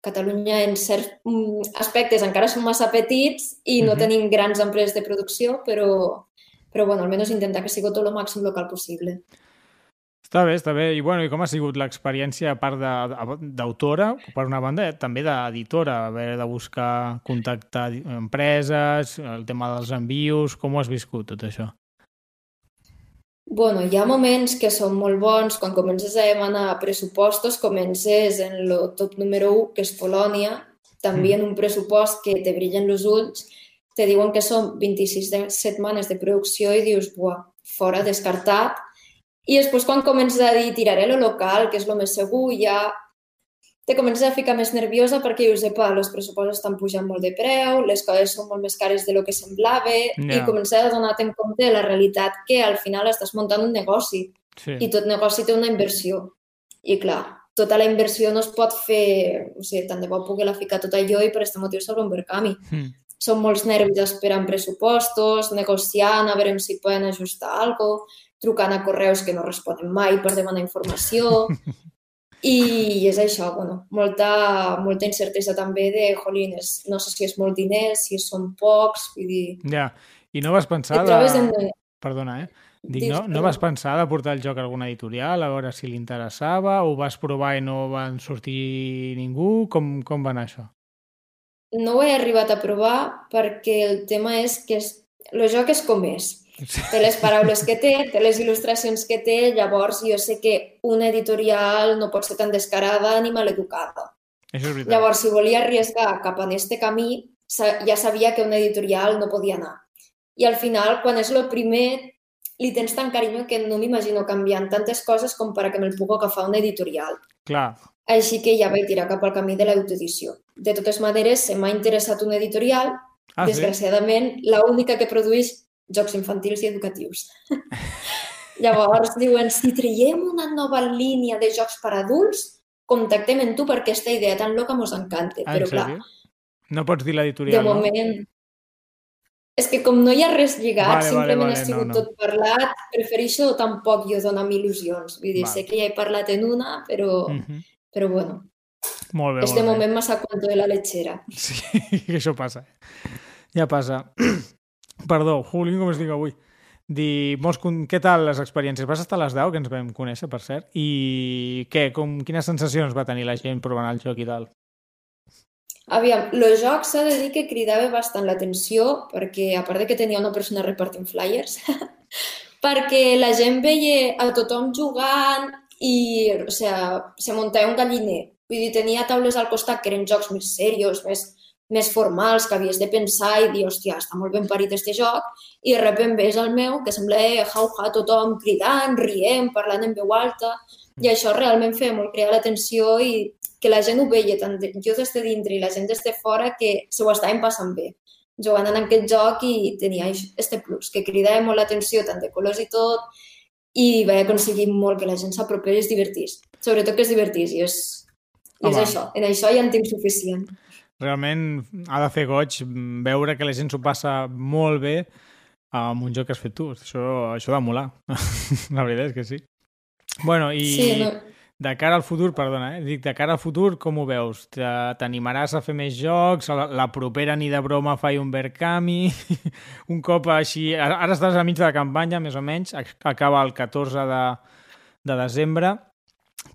Catalunya en certs mm, aspectes encara són massa petits i no Mhm. tenim grans empreses de producció, però, però bueno, almenys intentar que sigui tot el màxim local possible. està bé, està bé. I, bueno, i com ha sigut l'experiència, a part de- d'autora, per una banda, eh, també d'editora, haver de buscar contactar empreses, el tema dels envios, com ho has viscut, tot això? Bueno, hi ha moments que són molt bons. Quan comences a demanar pressupostos, comences en el top número 1, que és Polònia, també en un pressupost que te brillen els ulls, te diuen que són 26 de setmanes de producció i dius, buah, fora, descartat. I després quan comences a dir tiraré lo local, que és el més segur, ja te comences a ficar més nerviosa perquè dius, epa, els pressupostos estan pujant molt de preu, les coses són molt més cares de lo que semblava Ja. i comences a donar-te en compte de la realitat que al final estàs muntant un negoci Sí. i tot negoci té una inversió. I clar, tota la inversió no es pot fer, o sigui, tant de bo poder la ficar tot allò i per aquest motiu sobre un Berkami. Mm. Són molts nervis esperant pressupostos, negociant, a veure si poden ajustar alguna cosa, trucant a correus que no responen mai per demanar informació. [LAUGHS] I és això, bueno, molta, molta incertesa també de, jolines, no sé si és molt diners, si són pocs, vull dir... Ja. I no vas pensar de... en... Perdona, eh? Dic, no, no vas pensar de portar el joc a alguna editorial, a veure si li interessava, o vas provar i no van sortir ningú? Com, com va anar això? No ho he arribat a provar perquè el tema és que és... el joc és com és. Té les paraules que té, té les il·lustracions que té, llavors jo sé que una editorial no pot ser tan descarada ni maleducada. Això és veritat. Llavors, si volia arriesgar cap en este camí, ja sabia que una editorial no podia anar. I al final, quan és el primer, li tens tant carinyo que no m'imagino canviant tantes coses com per a que me'l pugui agafar una editorial. Clar, Així que ja vaig tirar cap al camí de l'autoedició. De totes maneres, se m'ha interessat una editorial ah, sí? Desgraciadament, la única que produeix jocs infantils i educatius. [LAUGHS] Llavors diuen, si traiem una nova línia de jocs per adults, contactem amb tu perquè aquesta idea tan loca mos encanta. Ah, en Però clar? No pots dir de l'editorial, no? moment... És que com no hi ha res lligat, Vale, vale, simplement vale, ha sigut no, no. tot parlat, prefereixo tampoc jo donar-me il·lusions. Vull dir, Val. sé que ja he parlat en una, però, Mhm. però bueno, Molt bé, este molt bé. moment m'ha cuento de la lechera. Sí, [LAUGHS] que això passa. Ja passa. [CLEARS THROAT] Perdó, Juli, com es diu avui? Dir, con- què tal les experiències? Vas estar a les 10, que ens vam conèixer, per cert, i què, com, quines sensacions va tenir la gent provant el joc i tal? Aviam, el joc s'ha de dir que cridava bastant l'atenció perquè, a part de que tenia una persona repartint flyers, [LAUGHS] perquè la gent veia a tothom jugant i, o sea, se muntava un galliner. Vull dir, tenia taules al costat que eren jocs més serios, més, més formals, que havies de pensar i dir, hòstia, està molt ben parit este joc, i de sobte ves el meu, que sembla jau-ja tothom cridant, rient, parlant en veu alta, i això realment feia molt crear l'atenció i que la gent ho veia, tant jo des de dintre i la gent des de fora, que se ho estaven passant bé jugant en aquest joc i tenia este plus, que cridava molt l'atenció, tant de colors i tot, i vaig aconseguir molt que la gent s'apropés i es divertís. Sobretot que es divertís, i és, i és Home. això. En això ja en tinc suficient. Realment ha de fer goig veure que la gent s'ho passa molt bé amb un joc que has fet tu. Això, això de molar. [LAUGHS] la veritat és que sí. Bueno, i Sí, no, de cara al futur, perdona, eh? dic, de cara al futur, com ho veus? Te- T'animaràs a fer més jocs? La, la propera ni de broma fai un Berkami? [LAUGHS] un cop així... Ara estàs a mig de la campanya, més o menys, ac- acaba el 14 de, de desembre.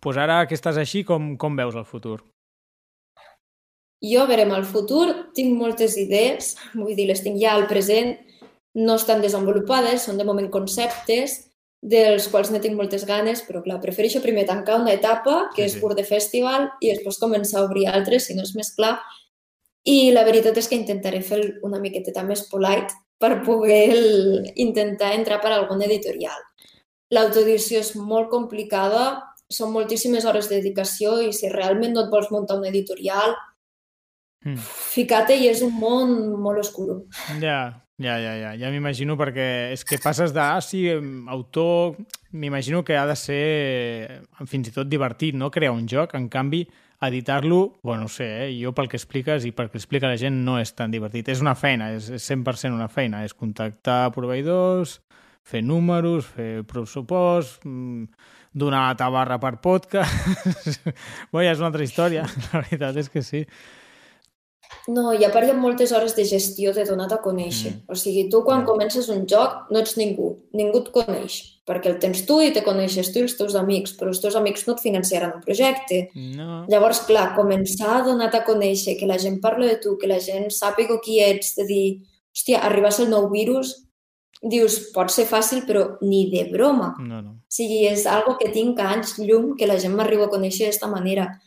pues ara que estàs així, com, com veus el futur? Jo, verem el futur, tinc moltes idees, [LAUGHS] vull dir, les tinc ja al present, no estan desenvolupades, són de moment conceptes, dels quals ne tinc moltes ganes, però clar, prefereixo primer tancar una etapa, que Sí, és sí. Pur de Festival, i després començar a obrir altres, si no és més clar. I la veritat és que intentaré fer una miqueteta més polite per poder el- intentar entrar per algun editorial. L'autodició és molt complicada, són moltíssimes hores de dedicació i si realment no et vols muntar un editorial, Mm. ficar-te i és un món molt oscuro. Ja, ja, ja, ja, ja m'imagino perquè és que passes de, ah, sí, autor, m'imagino que ha de ser eh, fins i tot divertit, no?, crear un joc, en canvi, editar-lo, bueno, no sé, eh? jo pel que expliques i pel que explica la gent no és tan divertit, és una feina, és, és 100% una feina, és contactar proveïdors, fer números, fer pressupost, mm, donar la tabarra per podcast... [LAUGHS] bueno, ja és una altra història, la veritat és que sí. No, i a part hi ha moltes hores de gestió de donar a conèixer. Mm. O sigui, tu quan Ja. comences un joc no ets ningú, ningú et coneix, perquè el tens tu i te coneixes tu i els teus amics, però els teus amics no et financiaran un projecte. No. Llavors, clar, començar a donar a conèixer, que la gent parli de tu, que la gent sàpiga qui ets, de dir, hòstia, arriba a ser el nou virus, dius, pot ser fàcil, però ni de broma. No, no. O sigui, és algo que tinc anys llum que la gent m'arriba a conèixer d'esta manera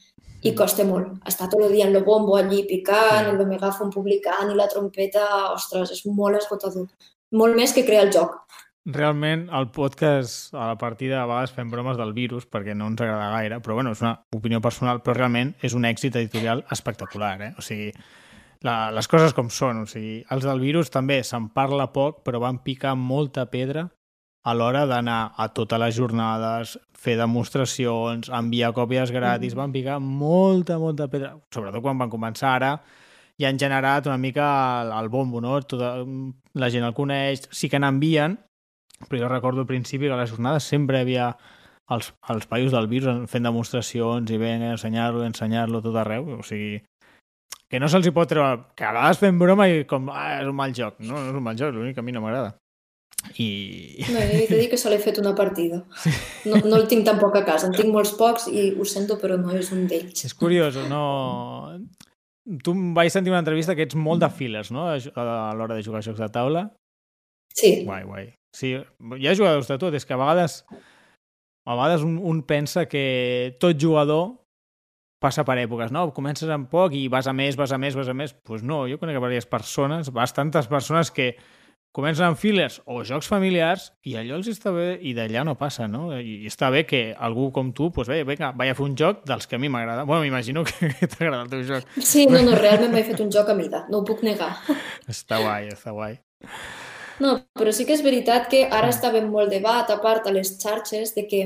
i costa molt. Estar tot el dia en lo bombo allí picant, en el megàfon publicant i la trompeta, ostres, és molt esgotador. Molt més que crear el joc. Realment, el podcast, a la partida, a vegades fem bromes del virus perquè no ens agrada gaire, però bueno, és una opinió personal, però realment és un èxit editorial espectacular, eh? O sigui, la, les coses com són, o sigui, els del virus també se'n parla poc, però van picar molta pedra a l'hora d'anar a totes les jornades, fer demostracions, enviar còpies gratis, van picar molta, molta pedra, sobretot quan van començar ara, i han generat una mica el, el bombo, no? Tota, la gent el coneix, sí que n'envien, però jo recordo al principi que a les jornades sempre hi havia els, els paios del virus fent demostracions i venga, ensenyar-lo, ensenyar-lo tot arreu, o sigui que no se'ls hi pot treure, que a vegades fem broma i com, ah, és un mal joc, no, no és un mal joc, l'únic que a mi no m'agrada. I... No, he de dir que se l'he fet una partida. No, no el tinc tampoc a casa, en tinc molts pocs i ho sento, però no és un d'ells. És curiós, no... Tu em vaig sentir una entrevista que ets molt de fillers, no?, a a l'hora de jugar a jocs de taula. Sí, Guai, guai. Sí, hi ha jugadors de tot, és que a vegades a vegades un, un pensa que tot jugador passa per èpoques, no? Comences amb poc i vas a més, vas a més, vas a més. Doncs pues no, jo conec diverses persones, bastantes persones que comencen amb fillers o jocs familiars i allò els està bé i d'allà no passa, no? I està bé que algú com tu, pues bé, vinga, vaig a fer un joc dels que a mi m'agrada. Bueno, m'imagino [LAUGHS] que, t'agrada el teu joc. sí, no, no, realment m'he fet un joc a mida, no ho puc negar. [LAUGHS] Està guai, està guai. No, però sí que és veritat que ara està ben molt debat, a part a les xarxes, de que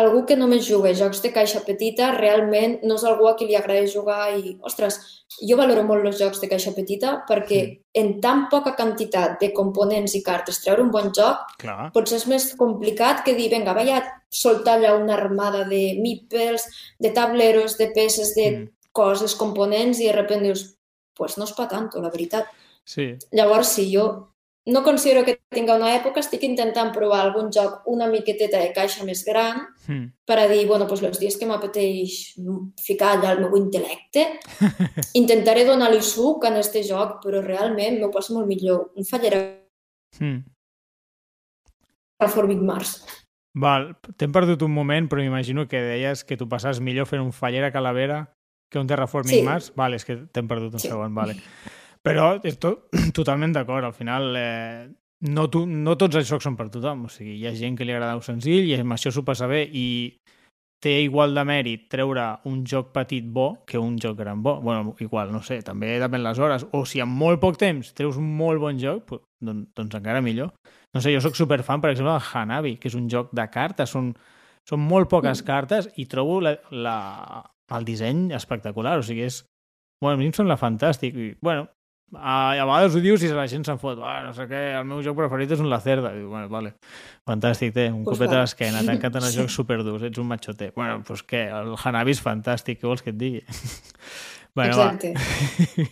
algú que només juga jocs de caixa petita realment no és algú a qui li agrada jugar i, ostres, jo valoro molt els jocs de caixa petita perquè en tan poca quantitat de components i cartes treure un bon joc Clar. potser és més complicat que dir, vinga, vaig a soltar allà una armada de meeples, de tableros, de peces, de Mm. coses, components, i de repente dius, pues no és pa tanto, la veritat. Sí, Llavors, si jo no considero que tinga una època, estic intentant provar algun joc una miqueteta de caixa més gran hm. per a dir, bueno, pues els dies que m'apeteix ficar allà el meu intel·lecte, [LAUGHS] intentaré donar-li suc en este joc, però realment m'ho passo molt millor. Un fallera Hm. al Formic Mars. Val, t'hem perdut un moment, però m'imagino que deies que tu passaves millor fent un fallera calavera que un terraforming Sí. Mars. Vale, és que t'hem perdut un Sí. segon, vale. [LAUGHS] Però és to [CLEARS THROAT] totalment d'acord, al final eh, no, tu, no tots els jocs són per tothom, o sigui, hi ha gent que li agrada un senzill i amb això s'ho passa bé i té igual de mèrit treure un joc petit bo que un joc gran bo. bueno, igual, no sé, també depèn les hores. O si en molt poc temps treus un molt bon joc, doncs, doncs encara millor. No sé, jo sóc superfan, per exemple, del Hanabi, que és un joc de cartes. Són, són molt poques Mm. cartes i trobo la, la, el disseny espectacular. O sigui, és... Bueno, a mi em sembla fantàstic. I, bueno, a, a vegades ho dius i la gent se'n fot. Ah, no sé què, el meu joc preferit és un Lacerda. Diu, bueno, vale, fantàstic, té, un Pues copet va. a l'esquena, t'encanten els Sí. jocs superdurs, ets un machote. Bueno, doncs pues què, el Hanabi és fantàstic, què vols que et digui? [LAUGHS] bueno, Exacte.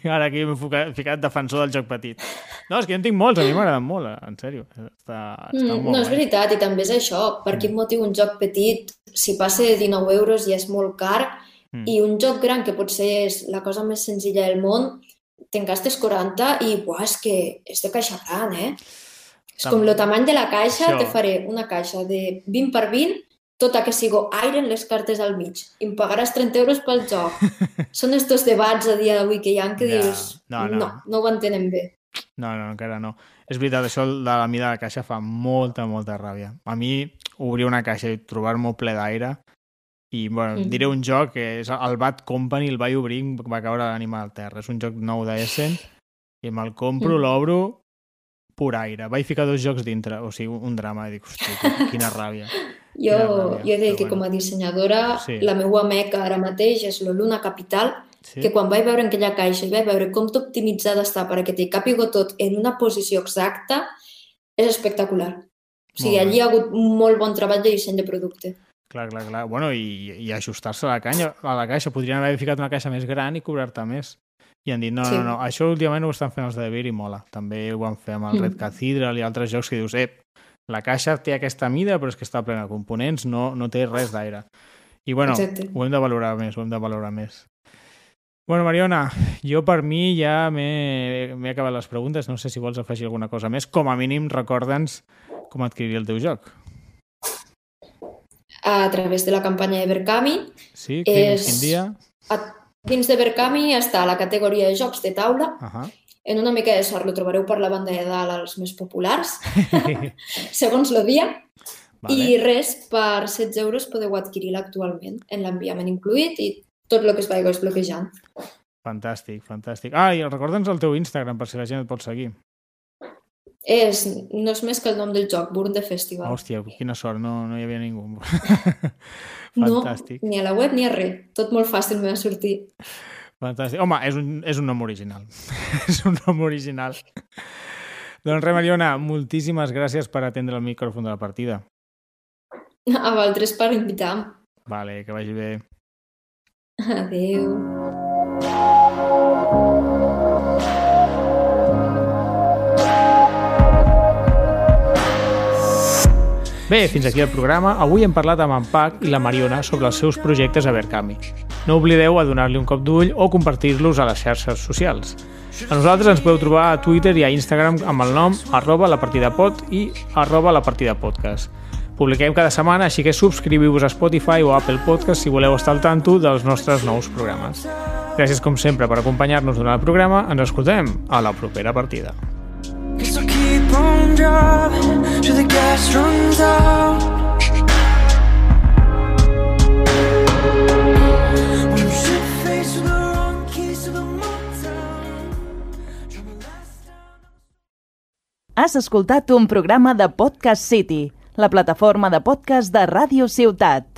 va, [LAUGHS] ara aquí m'he ficat, defensor del joc petit. No, és que jo en tinc molts, a mi m'agraden molt, eh, en sèrio. Està, està Mm, molt no, és veritat, i també és això. Per quin motiu un joc petit, si passa de 19 euros ja és molt car, Mm. i un joc gran, que potser és la cosa més senzilla del món, te'n gastes 40 i, buah, és que és de caixa gran, eh? És Tam- com el tamany de la caixa, Això. te faré una caixa de 20 per 20, tota que sigo aire en les cartes al mig. I em pagaràs 30 euros pel joc. [LAUGHS] Són estos debats a dia d'avui que hi ha que Ja. dius, No, no. no, no ho entenen bé. No, no, encara no. És veritat, això de la mida de la caixa fa molta, molta ràbia. A mi, obrir una caixa i trobar-m'ho ple d'aire i, bueno, Mhm. diré un joc que és el Bad Company, el vaig obrir va caure l'ànima al terra. És un joc nou d'Essen i me'l compro, Mhm. l'obro, pur aire. Vaig ficar dos jocs dintre, o sigui, un drama. I dic, hòstia, quina- [LAUGHS] ràbia. Jo, Quina ràbia, jo he de dir que bueno. com a dissenyadora Sí. la meva meca ara mateix és la Luna Capital, Sí? que quan vaig veure en aquella caixa i vaig veure com d'optimitzada està perquè t'hi càpiga tot en una posició exacta, és espectacular. O sigui, allí hi ha hagut molt bon treball de disseny de producte. Clar, clar, clar. Bueno, i, i ajustar-se a la canya, a la caixa. Podrien haver ficat una caixa més gran i cobrar-te més. I han dit, no, Sí. no, no, això últimament ho estan fent els de Devir i mola. També ho van fer amb el Mm. Red Cathedral i altres jocs que dius, eh, la caixa té aquesta mida, però és que està plena de components, no, no té res d'aire. I bueno, Exacte. ho hem de valorar més, ho hem de valorar més. Bueno, Mariona, jo per mi ja m'he acabat les preguntes. No sé si vols afegir alguna cosa més. Com a mínim, recorda'ns com adquirir el teu joc. A través de la campanya de Berkami, Sí? Quin, És- quin dia? a, dins de Berkami està la categoria de jocs de taula. Ahà. En una mica de sort lo trobareu per la banda de dalt als més populars, [LAUGHS] [LAUGHS] segons el dia. vale. I res, per 16 euros podeu adquirir-la actualment, en l'enviament incluït i tot el que es vagi desbloquejant. Fantàstic, fantàstic. Ah, i recorda'ns el teu Instagram per si la gent et pot seguir. És, no és més que el nom del joc, Burn the Festival. Hòstia, quina sort, no, no hi havia ningú. no, [LAUGHS] Fantàstic, ni a la web ni a res. Tot molt fàcil m'ha sortir. fantàstic. Home, és un, és un nom original. [LAUGHS] és un nom original. [LAUGHS] doncs res, Mariona, moltíssimes gràcies per atendre el micròfon de la partida. A vosaltres per invitar-me. Vale, que vagi bé. Adéu. Bé, fins aquí el programa. Avui hem parlat amb en Pac i la Mariona sobre els seus projectes a Verkami. No oblideu a donar-li un cop d'ull o compartir-los a les xarxes socials. A nosaltres ens podeu trobar a Twitter i a Instagram amb el nom arroba la partida pot i arroba la partida podcast. Publiquem cada setmana, així que subscriviu-vos a Spotify o a Apple Podcast si voleu estar al tanto dels nostres nous programes. Gràcies, com sempre, per acompanyar-nos durant el programa. Ens escoltem a la propera partida. On driving till the gas runs out. Has escoltat un programa de Podcast City, la plataforma de podcast de Ràdio Ciutat.